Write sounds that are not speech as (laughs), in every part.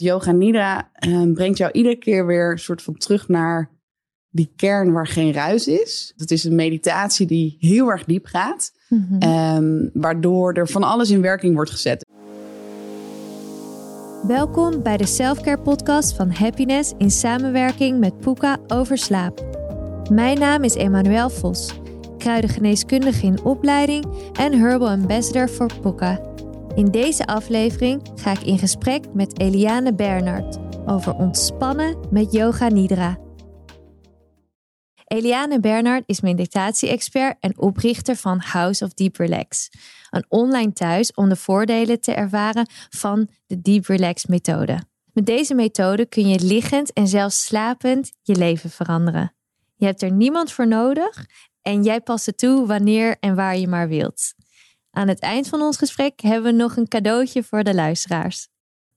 Yoga Nidra uh, brengt jou iedere keer weer een soort van terug naar die kern waar geen ruis is. Dat is een meditatie die heel erg diep gaat. Mm waardoor er van alles in werking wordt gezet. Welkom bij de Selfcare podcast van Happiness in samenwerking met Puka over slaap. Mijn naam is Emmanuel Vos, kruidengeneeskundige in opleiding en Herbal Ambassador voor Puka. In deze aflevering ga ik in gesprek met Eliane Bernard over ontspannen met Yoga Nidra. Eliane Bernard is meditatie-expert en oprichter van House of Deep Relax, een online thuis om de voordelen te ervaren van de Deep Relax methode. Met deze methode kun je liggend en zelfs slapend je leven veranderen. Je hebt er niemand voor nodig en jij past het toe wanneer en waar je maar wilt. Aan het eind van ons gesprek hebben we nog een cadeautje voor de luisteraars.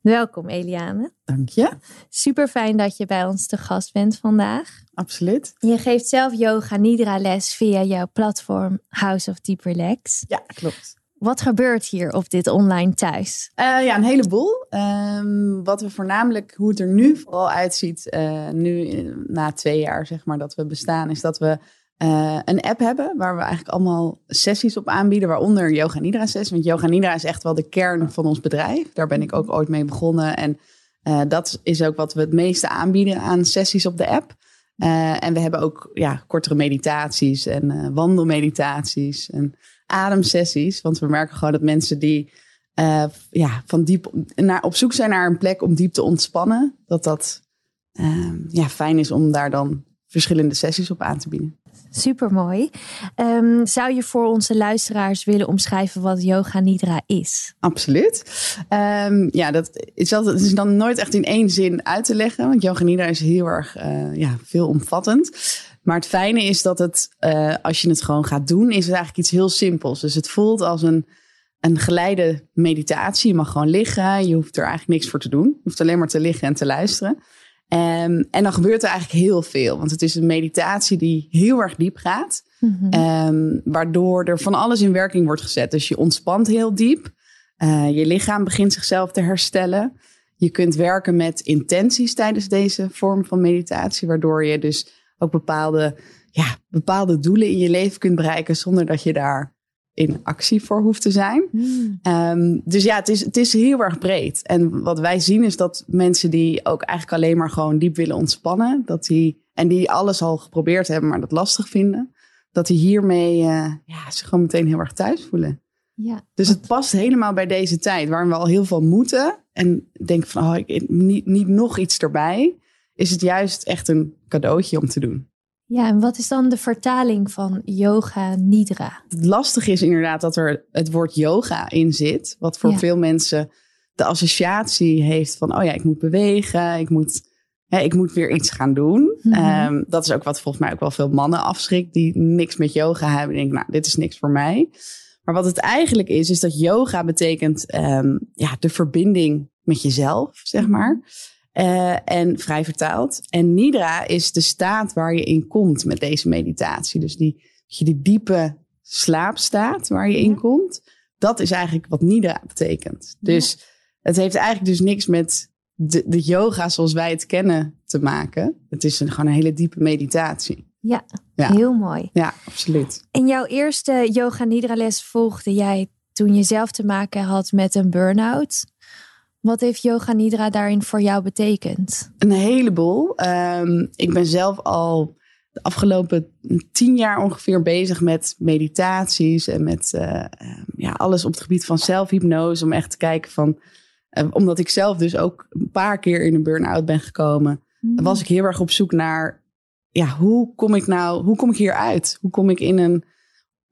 Welkom Eliane. Dank je. Super fijn dat je bij ons te gast bent vandaag. Absoluut. Je geeft zelf yoga nidra les via jouw platform House of Deep Relax. Ja, klopt. Wat gebeurt hier op dit online thuis? Uh, ja, een heleboel. Um, wat we voornamelijk, hoe het er nu vooral uitziet, uh, nu na twee jaar zeg maar dat we bestaan, is dat we uh, een app hebben waar we eigenlijk allemaal sessies op aanbieden, waaronder Yoga Nidra sessies. Want Yoga Nidra is echt wel de kern van ons bedrijf. Daar ben ik ook ooit mee begonnen. En uh, dat is ook wat we het meeste aanbieden aan sessies op de app. Uh, en we hebben ook ja, kortere meditaties en wandelmeditaties en ademsessies. Want we merken gewoon dat mensen die ja, van diep naar, op zoek zijn naar een plek om diep te ontspannen, dat dat ja, fijn is om daar dan verschillende sessies op aan te bieden. Super mooi. Um, zou je voor onze luisteraars willen omschrijven wat yoga nidra is? Absoluut. Um, ja, dat is, altijd, is dan nooit echt in één zin uit te leggen. Want yoga nidra is heel erg uh, ja, veelomvattend. Maar het fijne is dat het, uh, als je het gewoon gaat doen, is het eigenlijk iets heel simpels. Dus het voelt als een, een geleide meditatie. Je mag gewoon liggen. Je hoeft er eigenlijk niks voor te doen. Je hoeft alleen maar te liggen en te luisteren. Um, en dan gebeurt er eigenlijk heel veel. Want het is een meditatie die heel erg diep gaat. Um, waardoor er van alles in werking wordt gezet. Dus je ontspant heel diep. Uh, je lichaam begint zichzelf te herstellen. Je kunt werken met intenties tijdens deze vorm van meditatie. Waardoor je dus ook bepaalde, ja, bepaalde doelen in je leven kunt bereiken. Zonder dat je daar in actie voor hoeft te zijn. Mm. Um, dus ja, het is, het is heel erg breed. En wat wij zien is dat mensen die ook eigenlijk alleen maar gewoon diep willen ontspannen, dat die, en die alles al geprobeerd hebben, maar dat lastig vinden, dat die hiermee uh, ja, zich gewoon meteen heel erg thuis voelen. Ja. Dus het past helemaal bij deze tijd, waarin we al heel veel moeten. En denken van, oh, ik, niet, niet nog iets erbij. Is het juist echt een cadeautje om te doen. Ja, en wat is dan de vertaling van yoga nidra? Het lastige is inderdaad dat er het woord yoga in zit. Wat voor veel mensen de associatie heeft van, oh ja, ik moet bewegen, ik moet, hè, ik moet weer iets gaan doen. Mm -hmm. dat is ook wat volgens mij ook wel veel mannen afschrikt die niks met yoga hebben. Die denken, nou, dit is niks voor mij. Maar wat het eigenlijk is, is dat yoga betekent um, ja, de verbinding met jezelf, zeg maar. Uh, en vrij vertaald. En Nidra is de staat waar je in komt met deze meditatie. Dus die, je die diepe slaapstaat waar je in komt. Dat is eigenlijk wat Nidra betekent. Dus ja. het heeft eigenlijk dus niks met de, de yoga zoals wij het kennen te maken. Het is een, gewoon een hele diepe meditatie. Ja, ja, heel mooi. Ja, absoluut. In jouw eerste yoga nidra les volgde jij toen je zelf te maken had met een burn-out. Wat heeft Yoga Nidra daarin voor jou betekend? Een heleboel. Um, ik ben zelf al de afgelopen tien jaar ongeveer bezig met meditaties en met uh, ja, alles op het gebied van zelfhypnose. Om echt te kijken van, uh, omdat ik zelf dus ook een paar keer in een burn-out ben gekomen, mm. was ik heel erg op zoek naar, ja, hoe kom ik nou, hoe kom ik hier uit? Hoe kom ik in een,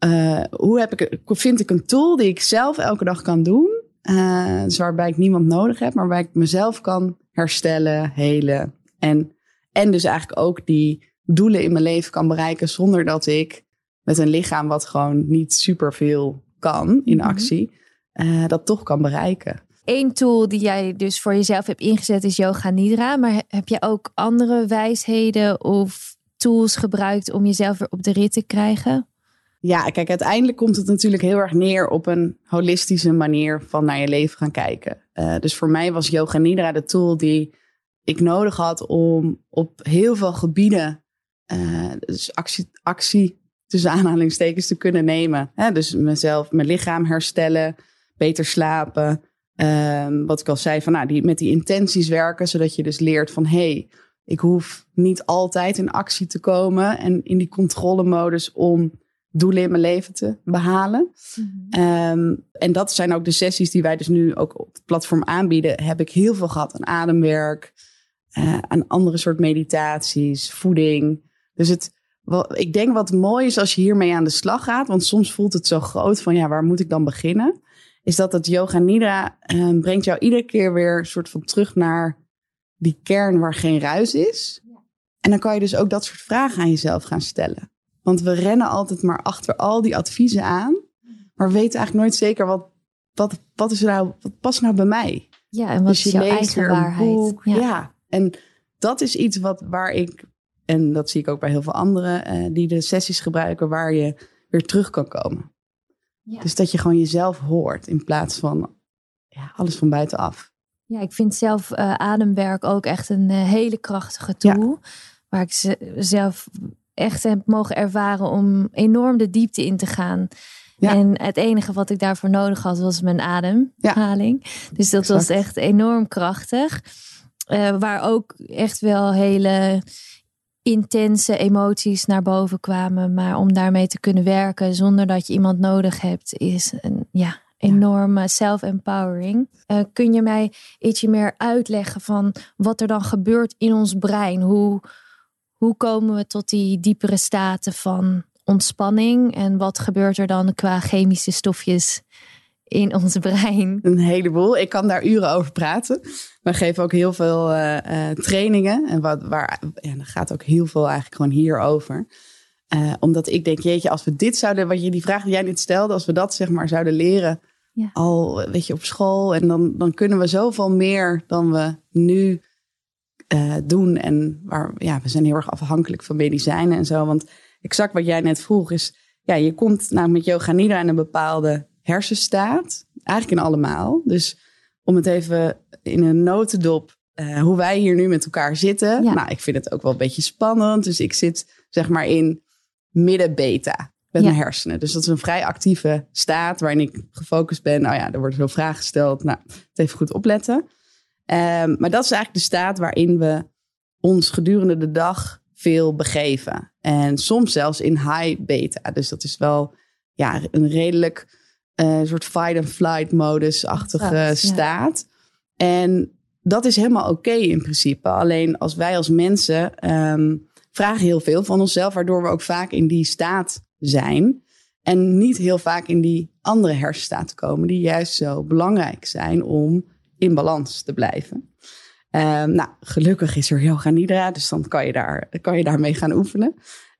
uh, hoe heb ik, vind ik een tool die ik zelf elke dag kan doen? Uh, dus waarbij ik niemand nodig heb, maar waarbij ik mezelf kan herstellen, helen. En, en dus eigenlijk ook die doelen in mijn leven kan bereiken zonder dat ik met een lichaam wat gewoon niet superveel kan in mhm. actie, uh, dat toch kan bereiken. Eén tool die jij dus voor jezelf hebt ingezet is Yoga Nidra. Maar heb je ook andere wijsheden of tools gebruikt om jezelf weer op de rit te krijgen? Ja, kijk, uiteindelijk komt het natuurlijk heel erg neer op een holistische manier van naar je leven gaan kijken. Uh, dus voor mij was Yoga Nidra de tool die ik nodig had om op heel veel gebieden uh, dus actie, actie tussen aanhalingstekens te kunnen nemen. Dus mezelf, mijn lichaam herstellen, beter slapen. Um, wat ik al zei, van, nou, die, met die intenties werken, zodat je dus leert van hé, hey, ik hoef niet altijd in actie te komen en in die controlemodus om doelen in mijn leven te behalen. Mhm. Ehm, en dat zijn ook de sessies die wij dus nu ook op het platform aanbieden. Heb ik heel veel gehad aan ademwerk, uh, aan andere soort meditaties, voeding. Dus het, wel, ik denk wat mooi is als je hiermee aan de slag gaat, want soms voelt het zo groot van ja, waar moet ik dan beginnen? Is dat het yoga nidra uh, brengt jou iedere keer weer een soort van terug naar die kern waar geen ruis is. En dan kan je dus ook dat soort vragen aan jezelf gaan stellen. Want we rennen altijd maar achter al die adviezen aan. Maar we weten eigenlijk nooit zeker wat, wat, wat, is nou, wat past nou bij mij. Ja, en wat dus is jouw eigen waarheid. Ja. ja. en dat is iets wat, waar ik, en dat zie ik ook bij heel veel anderen, uh, die de sessies gebruiken, waar je weer terug kan komen. Ja. Dus dat je gewoon jezelf hoort in plaats van ja, alles van buitenaf. Ja, ik vind zelf uh, ademwerk ook echt een uh, hele krachtige tool. Waar ik zelf echt heb mogen ervaren om enorm de diepte in te gaan. En het enige wat ik daarvoor nodig had, was mijn ademhaling. Dus dat was echt enorm krachtig. Uh, waar ook echt wel hele intense emoties naar boven kwamen. Maar om daarmee te kunnen werken zonder dat je iemand nodig hebt, is een ja, enorme self-empowering. Uh, kun je mij ietsje meer uitleggen van wat er dan gebeurt in ons brein? Hoe, hoe komen we tot die diepere staten van ontspanning? En wat gebeurt er dan qua chemische stofjes in ons (laughs) brein? Een heleboel. Ik kan daar uren over praten. We geven ook heel veel uh, uh, trainingen. En wat, waar, ja, dan gaat ook heel veel eigenlijk gewoon hierover. Uh, omdat ik denk, jeetje, als we dit zouden, wat je die vraag die jij net stelde, als we dat zeg maar zouden leren ja. al, weet je, op school. En dan, dan kunnen we zoveel meer dan we nu uh, doen. En waar, ja, we zijn heel erg afhankelijk van medicijnen en zo. Want exact wat jij net vroeg is, ja, je komt nou met yoga nidra in een bepaalde hersenstaat. Eigenlijk in allemaal. Dus om het even in een notendop, uh, hoe wij hier nu met elkaar zitten. Ja. Nou, ik vind het ook wel een beetje spannend. Dus ik zit zeg maar in midden beta met mijn hersenen. Dus dat is een vrij actieve staat waarin ik gefocust ben. Nou ja, er worden veel vragen gesteld. Nou, even goed opletten. Um, maar dat is eigenlijk de staat waarin we ons gedurende de dag veel begeven. En soms zelfs in high beta. Dus dat is wel ja, een redelijk uh, soort fight-and-flight modus-achtige staat. En dat is helemaal oké in principe. Alleen als wij als mensen um, vragen heel veel van onszelf, waardoor we ook vaak in die staat zijn. En niet heel vaak in die andere hersenstaten komen, die juist zo belangrijk zijn om in balans te blijven. Um, nou, gelukkig is er yoga nidra, dus dan kan je, daar, kan je daarmee gaan oefenen.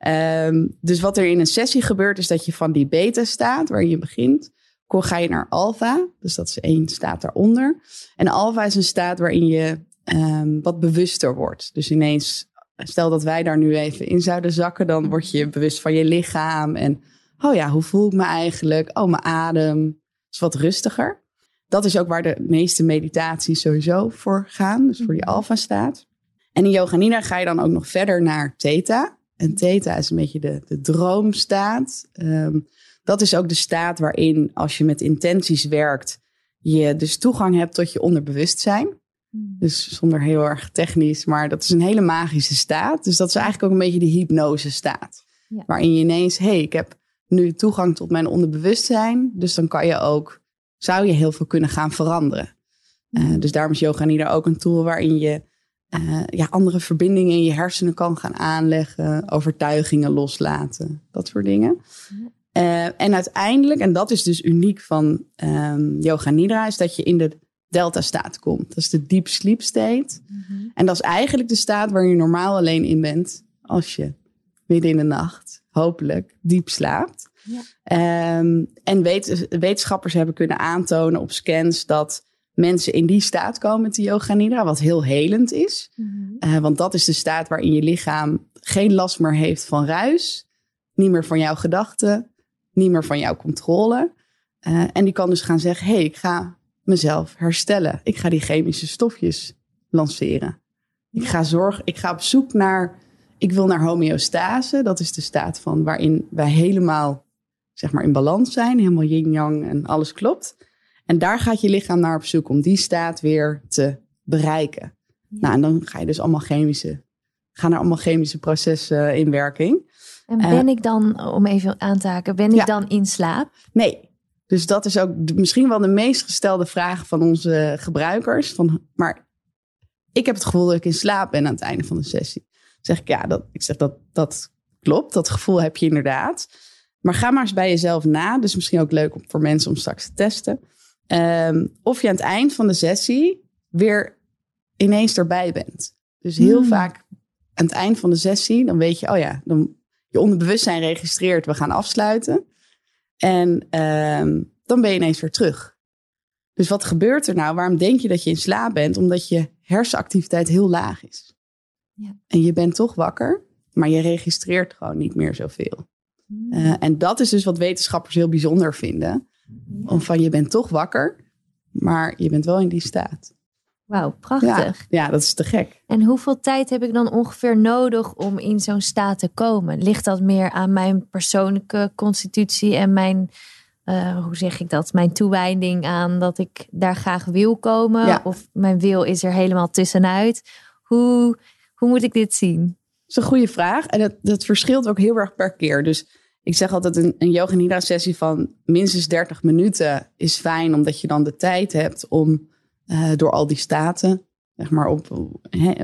Um, dus wat er in een sessie gebeurt, is dat je van die beta staat, waar je begint, ga je naar alfa. Dus dat is één staat daaronder. En alfa is een staat waarin je um, wat bewuster wordt. Dus ineens, stel dat wij daar nu even in zouden zakken, dan word je bewust van je lichaam. En, oh ja, hoe voel ik me eigenlijk? Oh, mijn adem is wat rustiger. Dat is ook waar de meeste meditaties sowieso voor gaan. Dus voor die mhm. alfa-staat. En in Yoga Nidra ga je dan ook nog verder naar theta. En theta is een beetje de, de droomstaat. Um, dat is ook de staat waarin, als je met intenties werkt, je dus toegang hebt tot je onderbewustzijn. Hmm. Dus zonder heel erg technisch, maar dat is een hele magische staat. Dus dat is eigenlijk ook een beetje de hypnose staat. Waarin je ineens, hé, hey, ik heb nu toegang tot mijn onderbewustzijn. Dus dan kan je ook zou je heel veel kunnen gaan veranderen. Uh, dus daarom is yoga nidra ook een tool waarin je uh, ja, andere verbindingen in je hersenen kan gaan aanleggen, overtuigingen loslaten, dat soort dingen. Uh, en uiteindelijk, en dat is dus uniek van um, yoga nidra, is dat je in de delta staat komt. Dat is de deep sleep state. -hmm. En dat is eigenlijk de staat waar je normaal alleen in bent als je midden in de nacht hopelijk diep slaapt. Ja. Um, en wet, wetenschappers hebben kunnen aantonen op scans dat mensen in die staat komen met de yoga nidra, wat heel helend is. Mm -hmm. uh, want dat is de staat waarin je lichaam geen last meer heeft van ruis, niet meer van jouw gedachten, niet meer van jouw controle. Uh, en die kan dus gaan zeggen: hé, hey, ik ga mezelf herstellen. Ik ga die chemische stofjes lanceren. Ik ga zorgen, ik ga op zoek naar, ik wil naar homeostase. Dat is de staat van waarin wij helemaal, zeg maar, in balans zijn. Helemaal yin-yang en alles klopt. En daar gaat je lichaam naar op zoek om die staat weer te bereiken. Nou, en dan ga je dus allemaal chemische, gaan er allemaal chemische processen in werking. En ben ik dan, om even aan te haken, ben ik dan in slaap? Nee. Dus dat is ook misschien wel de meest gestelde vraag van onze gebruikers. Van, maar ik heb het gevoel dat ik in slaap ben aan het einde van de sessie. zeg ik, ja, dat, ik zeg dat, dat klopt. Dat gevoel heb je inderdaad. Maar ga maar eens bij jezelf na. Dus misschien ook leuk voor mensen om straks te testen. Ehm, of je aan het eind van de sessie weer ineens erbij bent. Dus heel hmm. vaak aan het eind van de sessie, dan weet je, oh ja, dan je onderbewustzijn registreert, we gaan afsluiten. En ehm, dan ben je ineens weer terug. Dus wat gebeurt er nou? Waarom denk je dat je in slaap bent? Omdat je hersenactiviteit heel laag is. Ja. En je bent toch wakker, maar je registreert gewoon niet meer zoveel. Hmm. Uh, en dat is dus wat wetenschappers heel bijzonder vinden. Om van je bent toch wakker, maar je bent wel in die staat. Wauw, prachtig. Ja, ja, dat is te gek. En hoeveel tijd heb ik dan ongeveer nodig om in zo'n staat te komen? Ligt dat meer aan mijn persoonlijke constitutie en mijn, uh, hoe zeg ik dat, mijn toewijding aan dat ik daar graag wil komen? Ja. Of mijn wil is er helemaal tussenuit? Hoe, hoe moet ik dit zien? Dat is een goede vraag. En dat, dat verschilt ook heel erg per keer. Dus ik zeg altijd een, een yoga nidra sessie van minstens 30 minuten is fijn, omdat je dan de tijd hebt om uh, door al die staten, zeg maar, op,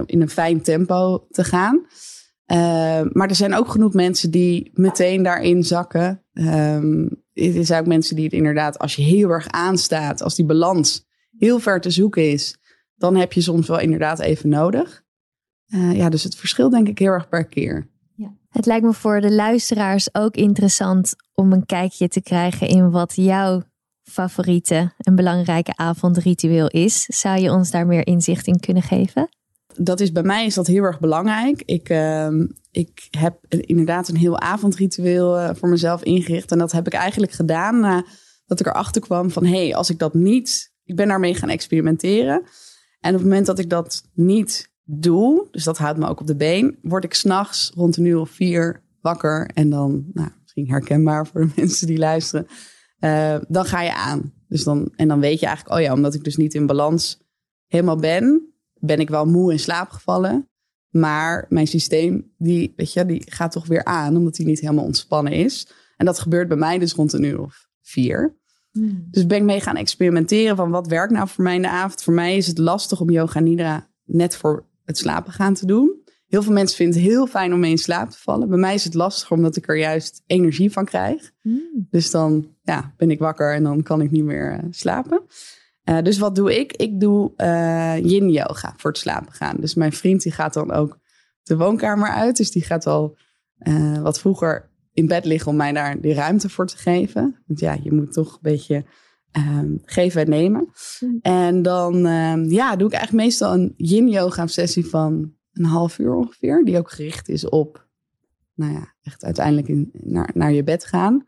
in een fijn tempo te gaan. Uh, maar er zijn ook genoeg mensen die meteen daarin zakken. Um, er zijn ook mensen die het inderdaad, als je heel erg aanstaat, als die balans heel ver te zoeken is, dan heb je soms wel inderdaad even nodig. Uh, ja, dus het verschilt denk ik heel erg per keer. Het lijkt me voor de luisteraars ook interessant om een kijkje te krijgen in wat jouw favoriete en belangrijke avondritueel is. Zou je ons daar meer inzicht in kunnen geven? Dat is bij mij is dat heel erg belangrijk. Ik, uh, ik heb inderdaad een heel avondritueel uh, voor mezelf ingericht. En dat heb ik eigenlijk gedaan nadat dat ik erachter kwam van... hé, hey, als ik dat niet... Ik ben daarmee gaan experimenteren. En op het moment dat ik dat niet doe, dus dat houdt me ook op de been... word ik s'nachts rond een uur of vier wakker. En dan, nou, misschien herkenbaar voor de (laughs) mensen die luisteren uh, dan ga je aan. Dus dan, en dan weet je eigenlijk, oh ja, omdat ik dus niet in balans helemaal ben, ben ik wel moe in slaap gevallen. Maar mijn systeem, die, weet je, die gaat toch weer aan, omdat hij niet helemaal ontspannen is. En dat gebeurt bij mij dus rond een uur of vier. Hmm. Dus ben ik mee gaan experimenteren van wat werkt nou voor mij in de avond. Voor mij is het lastig om yoga nidra net voor het slapen gaan te doen. Heel veel mensen vinden het heel fijn om mee in slaap te vallen. Bij mij is het lastiger omdat ik er juist energie van krijg. Mm. Dus dan ja, ben ik wakker en dan kan ik niet meer uh, slapen. Uh, dus wat doe ik? Ik doe uh, yin yoga voor het slapen gaan. Dus mijn vriend die gaat dan ook de woonkamer uit. Dus die gaat al wat vroeger in bed liggen om mij daar die ruimte voor te geven. Want ja, je moet toch een beetje um, geven en nemen. Mm. En dan um, ja, doe ik eigenlijk meestal een yin yoga sessie van een half uur ongeveer. Die ook gericht is op, nou ja, echt uiteindelijk in, naar, naar je bed gaan.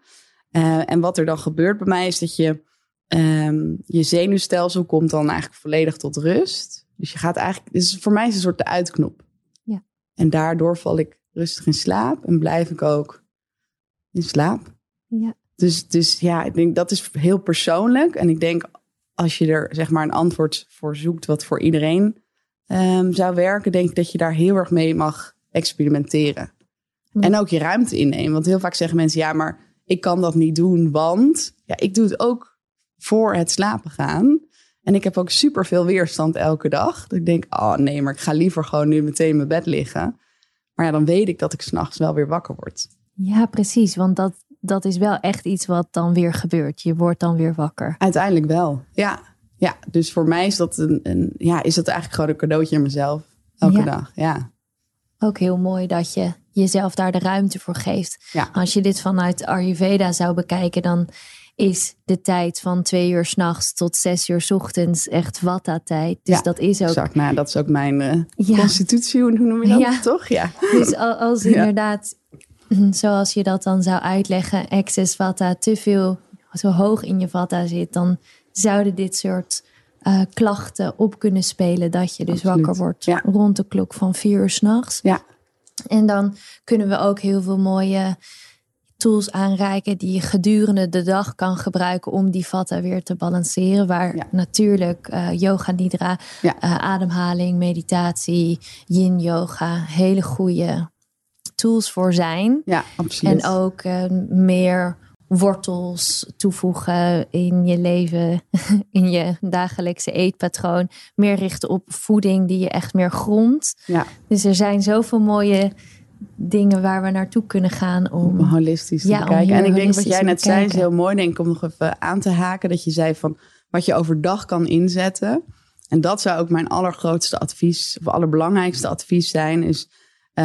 Uh, en wat er dan gebeurt bij mij is dat je, um, je zenuwstelsel komt dan eigenlijk volledig tot rust. Dus je gaat eigenlijk, dus voor mij is het een soort de uitknop. Ja. En daardoor val ik rustig in slaap en blijf ik ook in slaap. Ja. Dus, dus ja, ik denk dat is heel persoonlijk. En ik denk als je er zeg maar een antwoord voor zoekt wat voor iedereen um, zou werken, denk ik dat je daar heel erg mee mag experimenteren. En ook je ruimte innemen. Want heel vaak zeggen mensen, ja, maar ik kan dat niet doen, want ja, ik doe het ook voor het slapen gaan. En ik heb ook super veel weerstand elke dag. Dat ik denk, oh nee, maar ik ga liever gewoon nu meteen in mijn bed liggen. Maar ja, dan weet ik dat ik s'nachts wel weer wakker word. Ja, precies. Want dat, dat is wel echt iets wat dan weer gebeurt. Je wordt dan weer wakker. Uiteindelijk wel, ja. Ja, dus voor mij is dat, een, een, ja, is dat eigenlijk gewoon een cadeautje aan mezelf. Elke dag, ja. Ook heel mooi dat je jezelf daar de ruimte voor geeft. Ja. Als je dit vanuit Ayurveda zou bekijken, dan is de tijd van twee uur s'nachts tot zes uur s ochtends echt watta-tijd. Dus dat is ook. Exact, nou, dat is ook mijn uh, constitutie, hoe noem je dat? Ja. Toch? Ja. Dus als (laughs) inderdaad zoals je dat dan zou uitleggen, excess vata, te veel, zo hoog in je vata zit, dan zouden dit soort uh, klachten op kunnen spelen. Dat je dus Absoluut. wakker wordt Ja. rond de klok van vier uur s'nachts. Ja. En dan kunnen we ook heel veel mooie tools aanreiken die je gedurende de dag kan gebruiken om die vata weer te balanceren. Waar Ja. natuurlijk eh, yoga nidra, Ja. eh, ademhaling, meditatie, yin yoga, hele goede tools voor zijn. Ja, absoluut. En ook eh, meer wortels toevoegen in je leven, (laughs) in je dagelijkse eetpatroon. Meer richten op voeding die je echt meer grondt. Ja, Dus er zijn zoveel mooie dingen waar we naartoe kunnen gaan om om. holistisch te Ja, om bekijken. En ik denk wat jij net zei is heel mooi, denk ik, om nog even aan te haken. Dat je zei van wat je overdag kan inzetten. En dat zou ook mijn allergrootste advies, of allerbelangrijkste advies zijn. Is,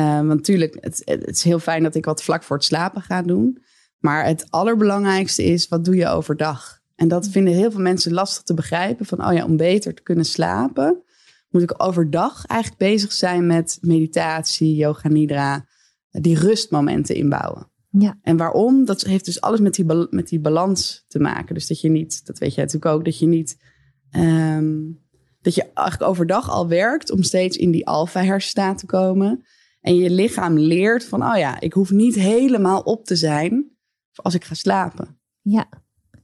want natuurlijk, het, het is heel fijn dat ik wat vlak voor het slapen ga doen. Maar het allerbelangrijkste is, wat doe je overdag? En dat vinden heel veel mensen lastig te begrijpen. Van, oh ja, om beter te kunnen slapen, moet ik overdag eigenlijk bezig zijn met meditatie, yoga nidra, die rustmomenten inbouwen. Ja, En waarom? Dat heeft dus alles met die, met die balans te maken. Dus dat je niet, dat weet jij natuurlijk ook, dat je niet, ehm, dat je eigenlijk overdag al werkt om steeds in die alfa-hersenstaat te komen. En je lichaam leert van, oh ja, ik hoef niet helemaal op te zijn als ik ga slapen. ja,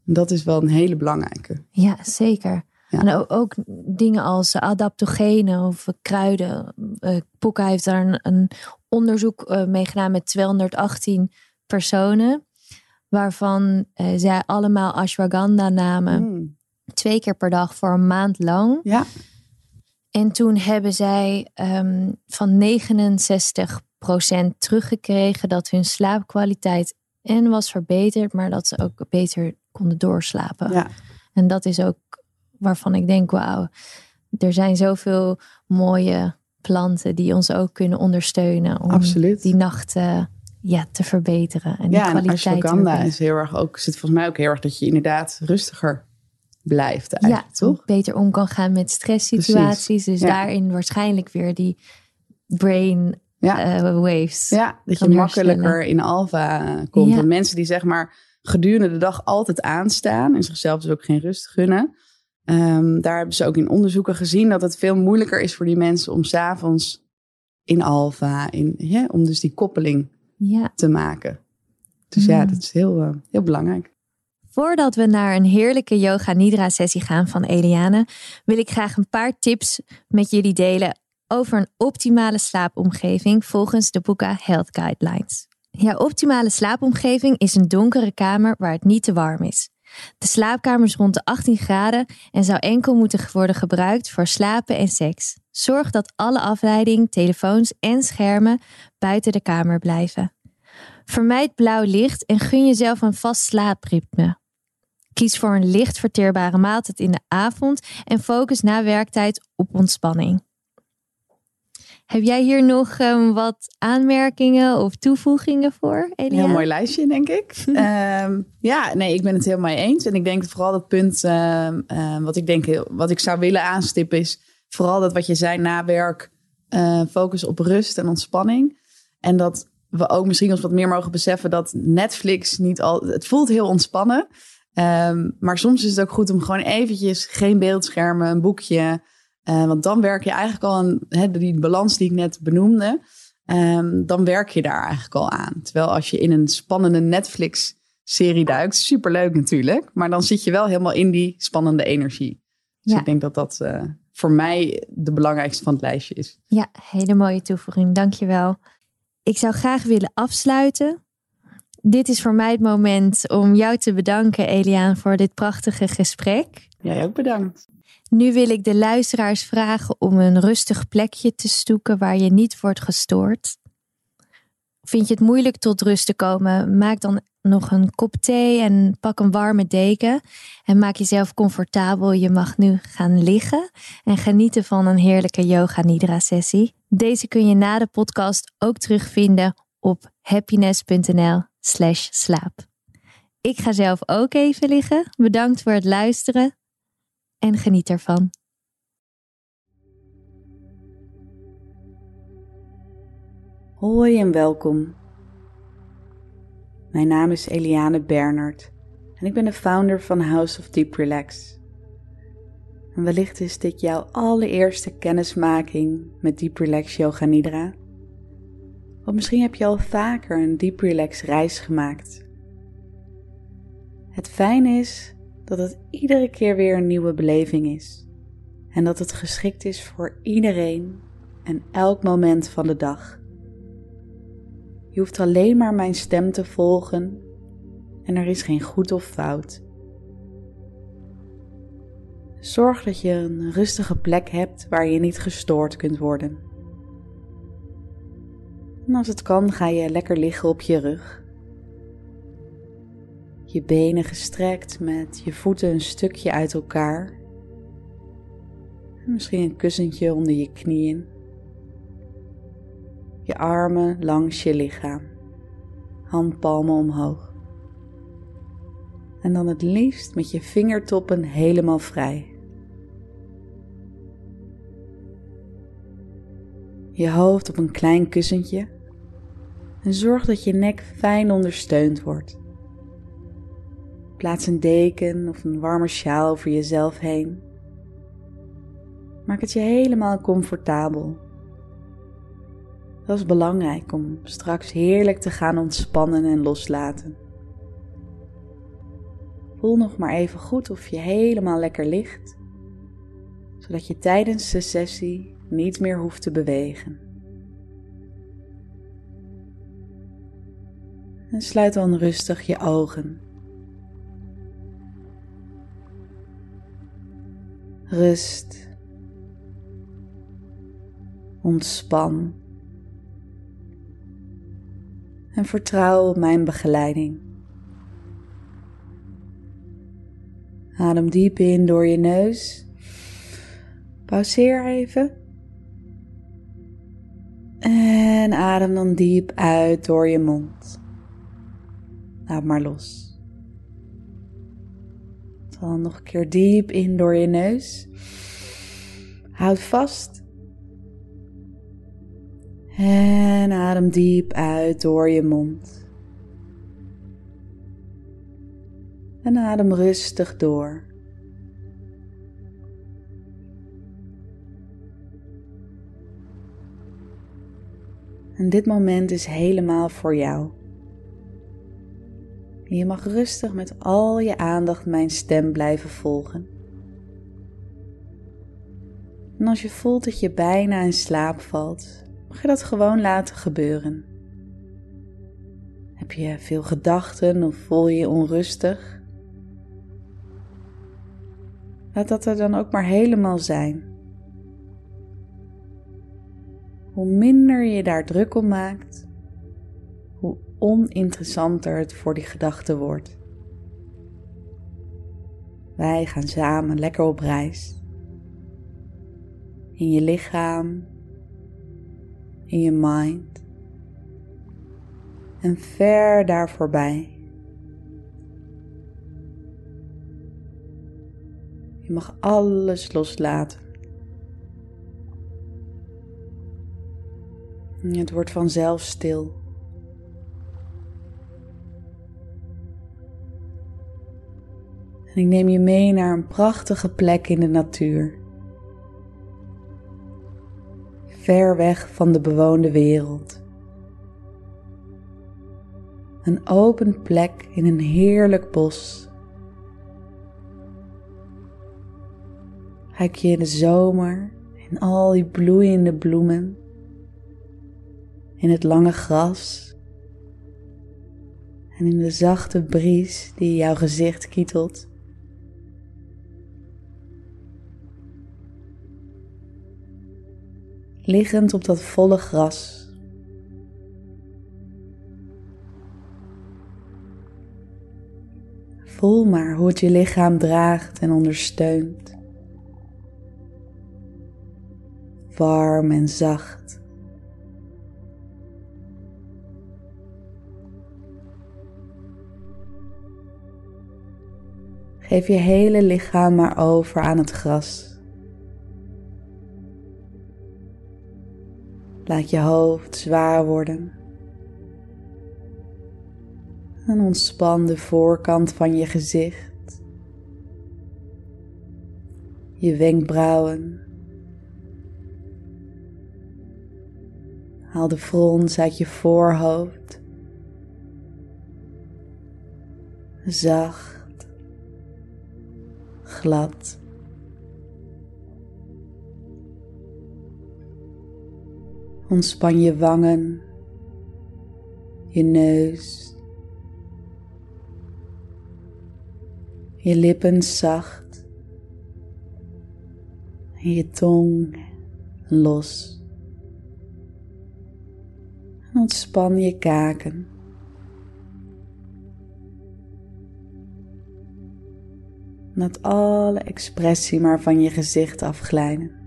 dat is wel een hele belangrijke. ja zeker. Ja. En ook, ook dingen als adaptogenen of kruiden. Eh Poeka heeft daar een, een onderzoek eh, mee gedaan met 218 personen. Waarvan eh, zij allemaal ashwagandha namen. Mm. Twee keer per dag voor een maand lang. Ja, En toen hebben zij ehm, van 69% teruggekregen dat hun slaapkwaliteit en was verbeterd, maar dat ze ook beter konden doorslapen. ja, En dat is ook waarvan ik denk, wauw, er zijn zoveel mooie planten die ons ook kunnen ondersteunen om absoluut. die nachten ja, te verbeteren en die ja, en kwaliteit te ashwagandha is heel erg ook, zit volgens mij ook heel erg dat je inderdaad rustiger blijft eigenlijk, ja, toch? beter om kan gaan met stresssituaties. Dus Ja. daarin waarschijnlijk weer die brain Ja. eh, waves. Ja, dat je makkelijker herstellen. in alfa komt. Ja. Mensen die zeg maar gedurende de dag altijd aanstaan en zichzelf dus ook geen rust gunnen. ehm, daar hebben ze ook in onderzoeken gezien dat het veel moeilijker is voor die mensen om s'avonds in alfa, in, ja, om dus die koppeling Ja. te maken. Dus ja, Mm. dat is heel, eh, heel belangrijk. Voordat we naar een heerlijke yoga nidra sessie gaan van Eliane, wil ik graag een paar tips met jullie delen over een optimale slaapomgeving volgens de Boeka Health Guidelines. Ja, optimale slaapomgeving is een donkere kamer waar het niet te warm is. De slaapkamer is rond de 18 graden en zou enkel moeten worden gebruikt voor slapen en seks. Zorg dat alle afleiding, telefoons en schermen buiten de kamer blijven. Vermijd blauw licht en gun jezelf een vast slaapritme. Kies voor een licht verteerbare maaltijd in de avond en focus na werktijd op ontspanning. Heb jij hier nog ehm, wat aanmerkingen of toevoegingen voor, Een heel mooi lijstje, denk ik. (laughs) Ehm, ja, nee, ik ben het helemaal eens. En ik denk vooral dat punt ehm, wat ik denk, wat ik zou willen aanstippen is vooral dat wat je zei na werk, eh, focus op rust en ontspanning. En dat we ook misschien ons wat meer mogen beseffen dat Netflix niet al, het voelt heel ontspannen. Ehm, maar soms is het ook goed om gewoon eventjes geen beeldschermen, een boekje. eh, want dan werk je eigenlijk al aan die balans die ik net benoemde. Ehm, dan werk je daar eigenlijk al aan. Terwijl als je in een spannende Netflix-serie duikt, superleuk natuurlijk. Maar dan zit je wel helemaal in die spannende energie. Dus Ja. ik denk dat dat eh, voor mij de belangrijkste van het lijstje is. Ja, hele mooie toevoeging. Dankjewel. Ik zou graag willen afsluiten. Dit is voor mij het moment om jou te bedanken, Eliaan, voor dit prachtige gesprek. Jij ook bedankt. Nu wil ik de luisteraars vragen om een rustig plekje te zoeken waar je niet wordt gestoord. Vind je het moeilijk tot rust te komen? Maak dan nog een kop thee en pak een warme deken. En maak jezelf comfortabel. Je mag nu gaan liggen en genieten van een heerlijke yoga nidra sessie. Deze kun je na de podcast ook terugvinden op happiness.nl slash slaap. Ik ga zelf ook even liggen. Bedankt voor het luisteren en geniet ervan. Hoi en welkom. Mijn naam is Eliane Bernard en ik ben de founder van House of Deep Relax. En wellicht is dit jouw allereerste kennismaking met Deep Relax Yoga Nidra. Of misschien heb je al vaker een Deep Relax reis gemaakt. Het fijne is dat het iedere keer weer een nieuwe beleving is en dat het geschikt is voor iedereen en elk moment van de dag. Je hoeft alleen maar mijn stem te volgen en er is geen goed of fout. Zorg dat je een rustige plek hebt waar je niet gestoord kunt worden. En als het kan, ga je lekker liggen op je rug. Je benen gestrekt met je voeten een stukje uit elkaar. En misschien een kussentje onder je knieën je armen langs je lichaam, handpalmen omhoog. En dan het liefst met je vingertoppen helemaal vrij. Je hoofd op een klein kussentje en zorg dat je nek fijn ondersteund wordt. Plaats een deken of een warme sjaal over jezelf heen. Maak het je helemaal comfortabel dat is belangrijk om straks heerlijk te gaan ontspannen en loslaten. Voel nog maar even goed of je helemaal lekker ligt, zodat je tijdens de sessie niet meer hoeft te bewegen. En sluit dan rustig je ogen. Rust. Ontspan en vertrouw op mijn begeleiding. Adem diep in door je neus. Pauzeer even. En adem dan diep uit door je mond. Laat maar los. Dan nog een keer diep in door je neus. Houd vast. En adem diep uit door je mond. En adem rustig door. En dit moment is helemaal voor jou. je mag rustig met al je aandacht mijn stem blijven volgen. En als je voelt dat je bijna in slaap valt, mag je dat gewoon laten gebeuren. Heb je veel gedachten of voel je je onrustig? Laat dat er dan ook maar helemaal zijn. Hoe minder je daar druk om maakt, hoe oninteressanter het voor die gedachten wordt. Wij gaan samen lekker op reis. In je lichaam, in je mind en ver daar voorbij. Je mag alles loslaten. Het wordt vanzelf stil. En ik neem je mee naar een prachtige plek in de natuur ver weg van de bewoonde wereld. Een open plek in een heerlijk bos. Kijk je in de zomer in al die bloeiende bloemen, in het lange gras en in de zachte bries die jouw gezicht kietelt. Liggend op dat volle gras. Voel maar hoe het je lichaam draagt en ondersteunt. Warm en zacht. Geef je hele lichaam maar over aan het gras. Laat je hoofd zwaar worden. En ontspan de voorkant van je gezicht. Je wenkbrauwen. Haal de frons uit je voorhoofd. Zacht. Glad. Ontspan je wangen, je neus, je lippen zacht en je tong los. En ontspan je kaken. Laat alle expressie maar van je gezicht afglijden.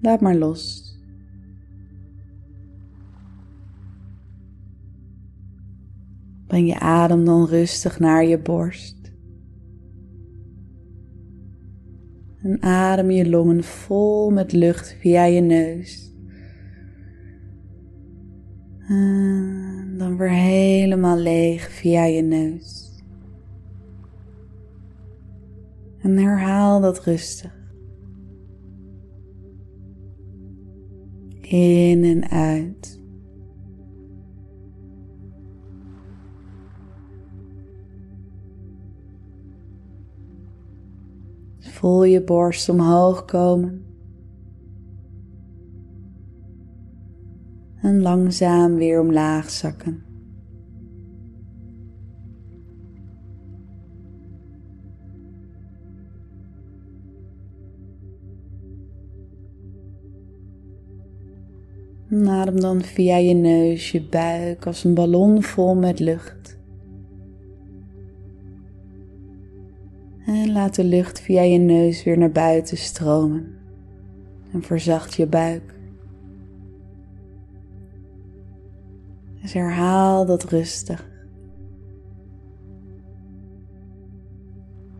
Laat maar los. Breng je adem dan rustig naar je borst. En adem je longen vol met lucht via je neus. En dan weer helemaal leeg via je neus. En herhaal dat rustig. In en uit. Voel je borst omhoog komen. En langzaam weer omlaag zakken. Adem dan via je neus, je buik als een ballon vol met lucht. En laat de lucht via je neus weer naar buiten stromen. En verzacht je buik. Dus herhaal dat rustig.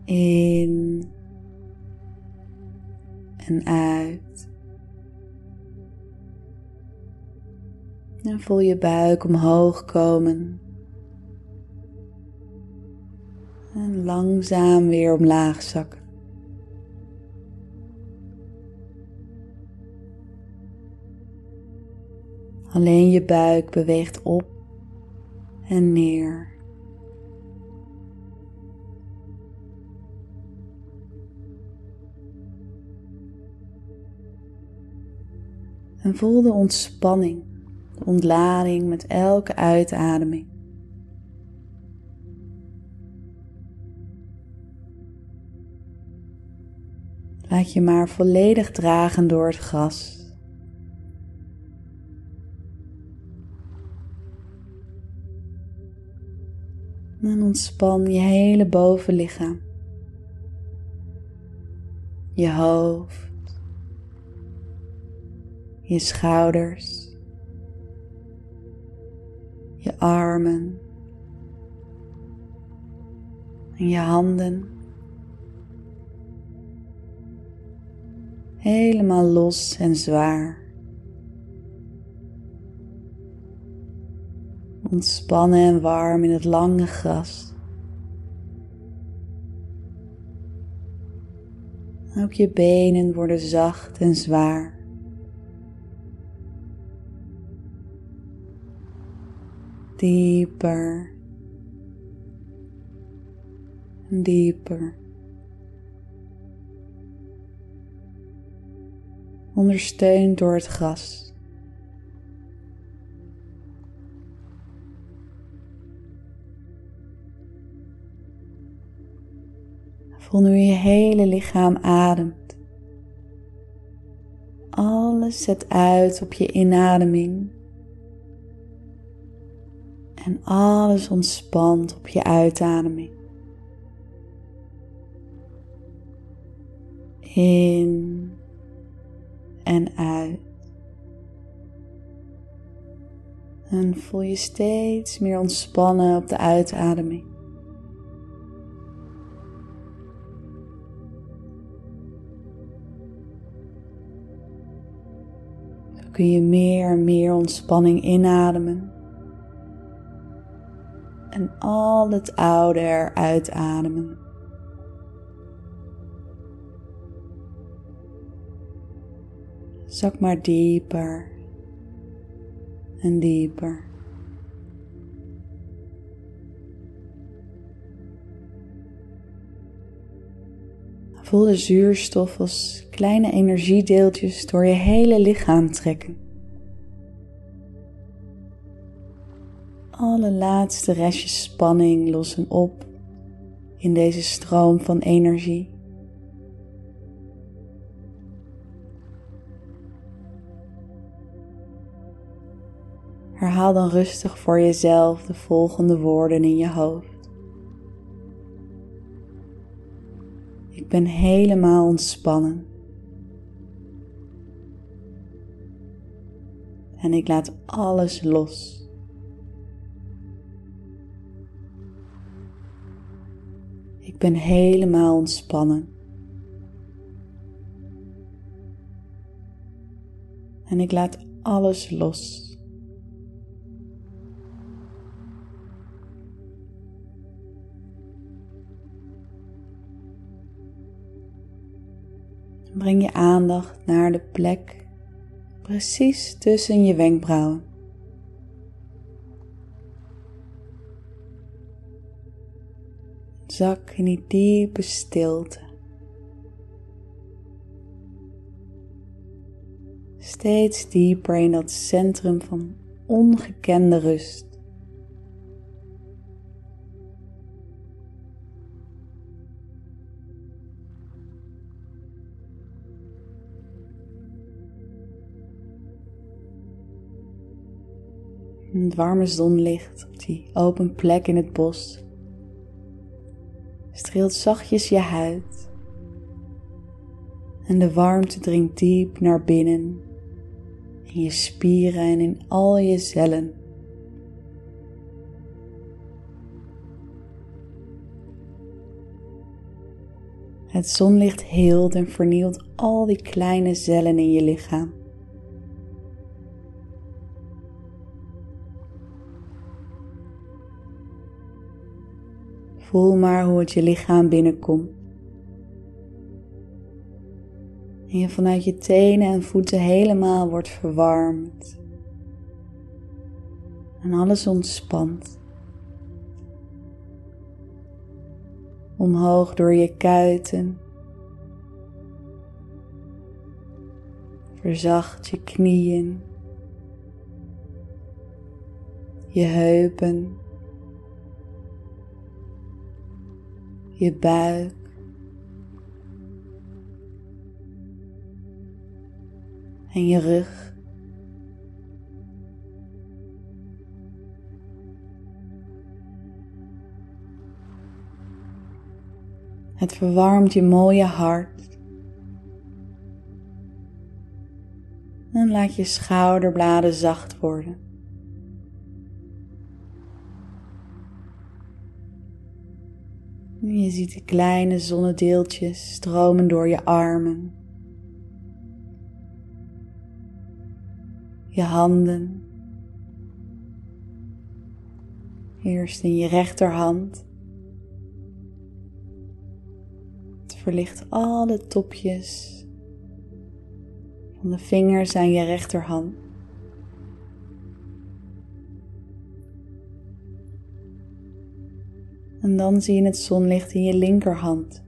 In en uit. En voel je buik omhoog komen. En langzaam weer omlaag zakken. Alleen je buik beweegt op en neer. En voel de ontspanning ontlading met elke uitademing. Laat je maar volledig dragen door het gras. En ontspan je hele bovenlichaam. Je hoofd. Je schouders je armen en je handen. Helemaal los en zwaar. Ontspannen en warm in het lange gras. Ook je benen worden zacht en zwaar. Dieper dieper. Ondersteund door het gras. Voel nu je hele lichaam ademt. Alles zet uit op je inademing en alles ontspant op je uitademing. In en uit. En voel je steeds meer ontspannen op de uitademing. kun je meer en meer ontspanning inademen. En al het oude eruit ademen. Zak maar dieper en dieper. Voel de zuurstof als kleine energiedeeltjes door je hele lichaam trekken. Alle laatste restjes spanning lossen op in deze stroom van energie. Herhaal dan rustig voor jezelf de volgende woorden in je hoofd. Ik ben helemaal ontspannen. En ik laat alles los. Ben helemaal ontspannen. En ik laat alles los. breng je aandacht naar de plek precies tussen je wenkbrauwen. Zak in die diepe stilte. Steeds dieper in dat centrum van ongekende rust. Het warme zonlicht op die open plek in het bos streelt zachtjes je huid en de warmte dringt diep naar binnen in je spieren en in al je cellen. Het zonlicht heelt en vernielt al die kleine cellen in je lichaam. Voel maar hoe het je lichaam binnenkomt. En je vanuit je tenen en voeten helemaal wordt verwarmd. En alles ontspant. Omhoog door je kuiten. Verzacht je knieën. Je heupen. Je buik. En je rug. Het verwarmt je mooie hart. En laat je schouderbladen zacht worden. Je ziet de kleine zonnedeeltjes stromen door je armen, je handen, eerst in je rechterhand. Het verlicht alle topjes van de vingers aan je rechterhand. En dan zie je het zonlicht in je linkerhand.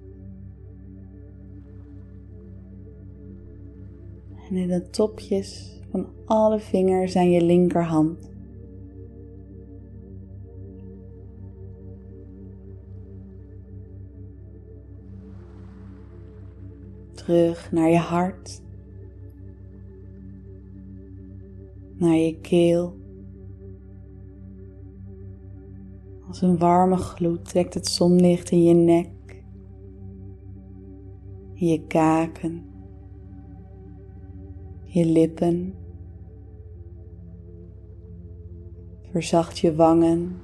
En in de topjes van alle vingers aan je linkerhand. Terug naar je hart, naar je keel. Als een warme gloed trekt het zonlicht in je nek, in je kaken, je lippen. Verzacht je wangen.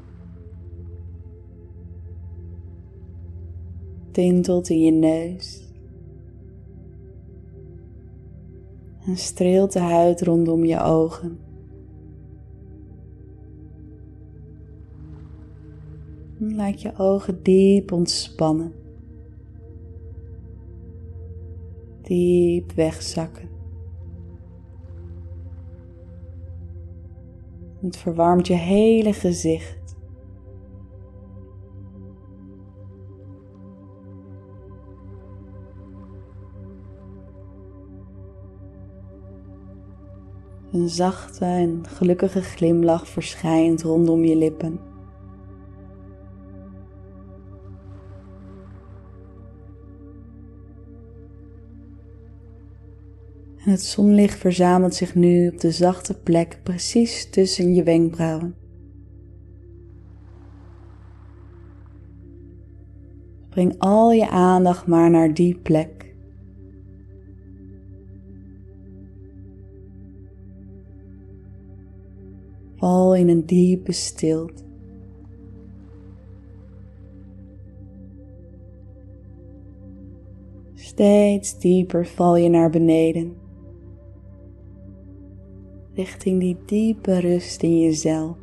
Tintelt in je neus. En streelt de huid rondom je ogen. Laat je ogen diep ontspannen. Diep wegzakken. Het verwarmt je hele gezicht. Een zachte en gelukkige glimlach verschijnt rondom je lippen. En het zonlicht verzamelt zich nu op de zachte plek precies tussen je wenkbrauwen. Breng al je aandacht maar naar die plek. Val in een diepe stilte. Steeds dieper val je naar beneden richting die diepe rust in jezelf.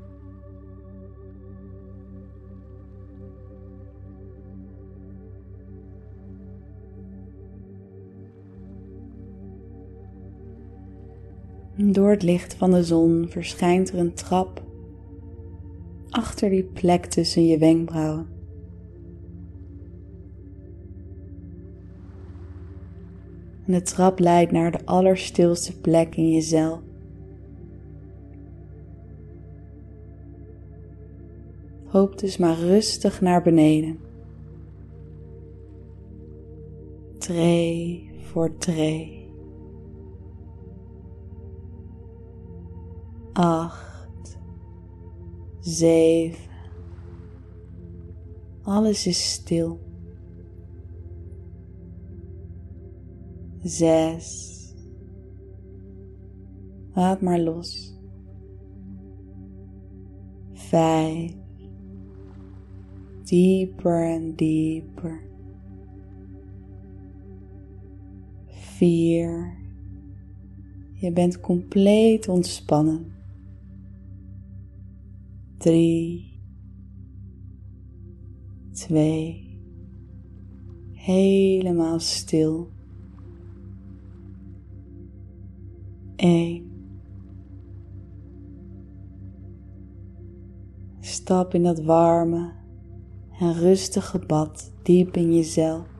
Door het licht van de zon verschijnt er een trap achter die plek tussen je wenkbrauwen. En de trap leidt naar de allerstilste plek in jezelf. Hoop dus maar rustig naar beneden. Tree voor tree. Acht, zeven. Alles is stil. Zes. Laat maar los. Vijf dieper en dieper. Vier. Je bent compleet ontspannen. Drie. Twee. Helemaal stil. Eén. Stap in dat warme, en rustige bad diep in jezelf.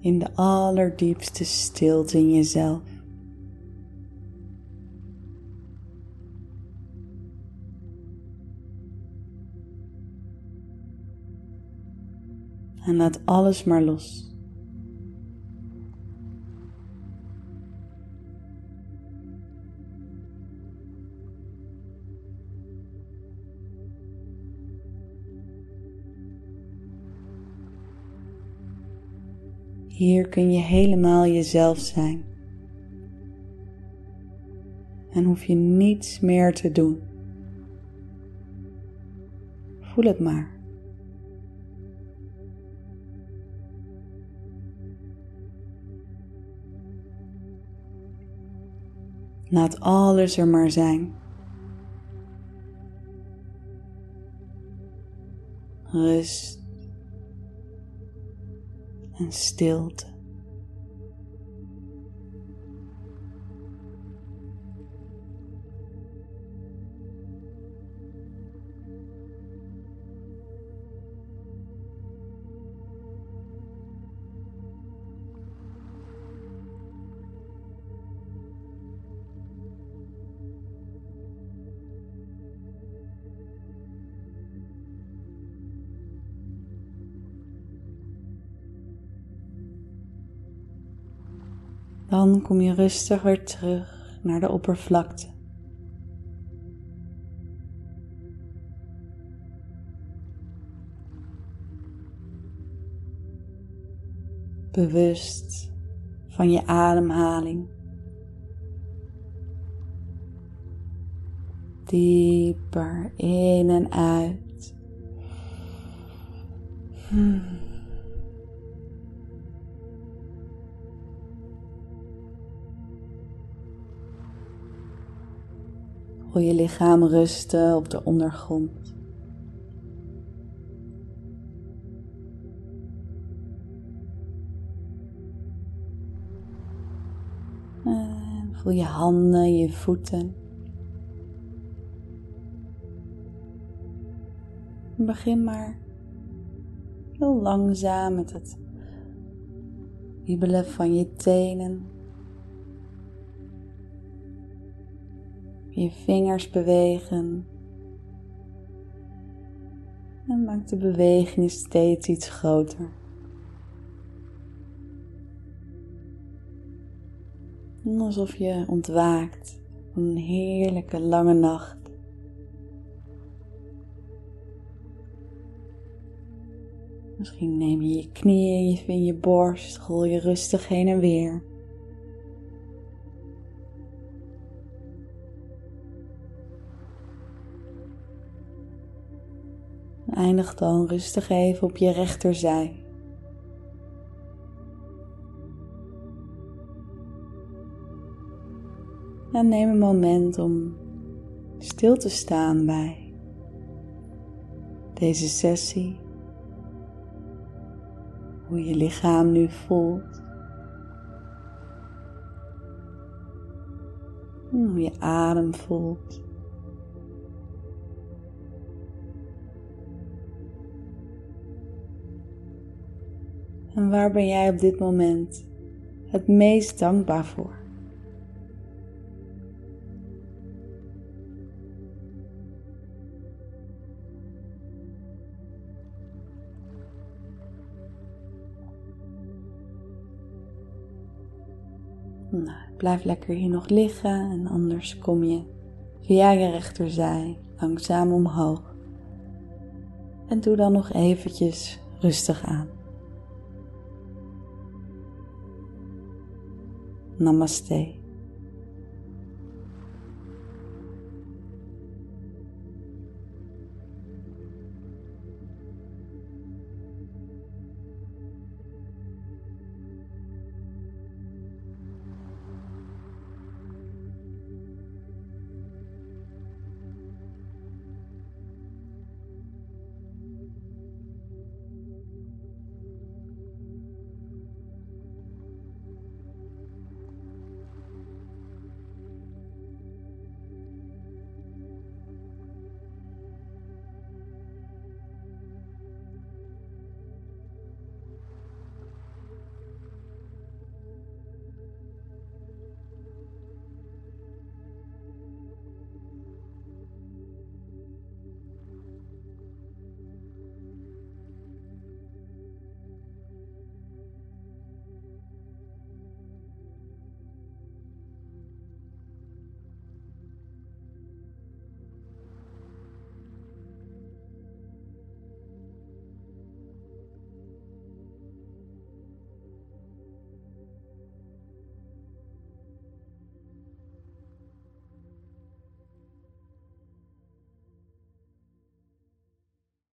In de allerdiepste stilte in jezelf. En laat alles maar los. Hier kun je helemaal jezelf zijn. En hoef je niets meer te doen. Voel het maar. Laat alles er maar zijn. Rust en stilte. Dan kom je rustig weer terug naar de oppervlakte. Bewust van je ademhaling. dieper in en uit. Hmm. Voel je lichaam rusten op de ondergrond. En voel je handen, je voeten. Begin maar heel langzaam met het wiebelen van je tenen. Je vingers bewegen. En maak de beweging steeds iets groter. alsof je ontwaakt van een heerlijke lange nacht. Misschien neem je je knieën in je borst, rol je rustig heen en weer. Eindig dan rustig even op je rechterzij. En neem een moment om stil te staan bij deze sessie. Hoe je lichaam nu voelt. Hoe je adem voelt. En waar ben jij op dit moment het meest dankbaar voor? Nou, blijf lekker hier nog liggen en anders kom je via je rechterzij langzaam omhoog. En doe dan nog eventjes rustig aan. Namastê.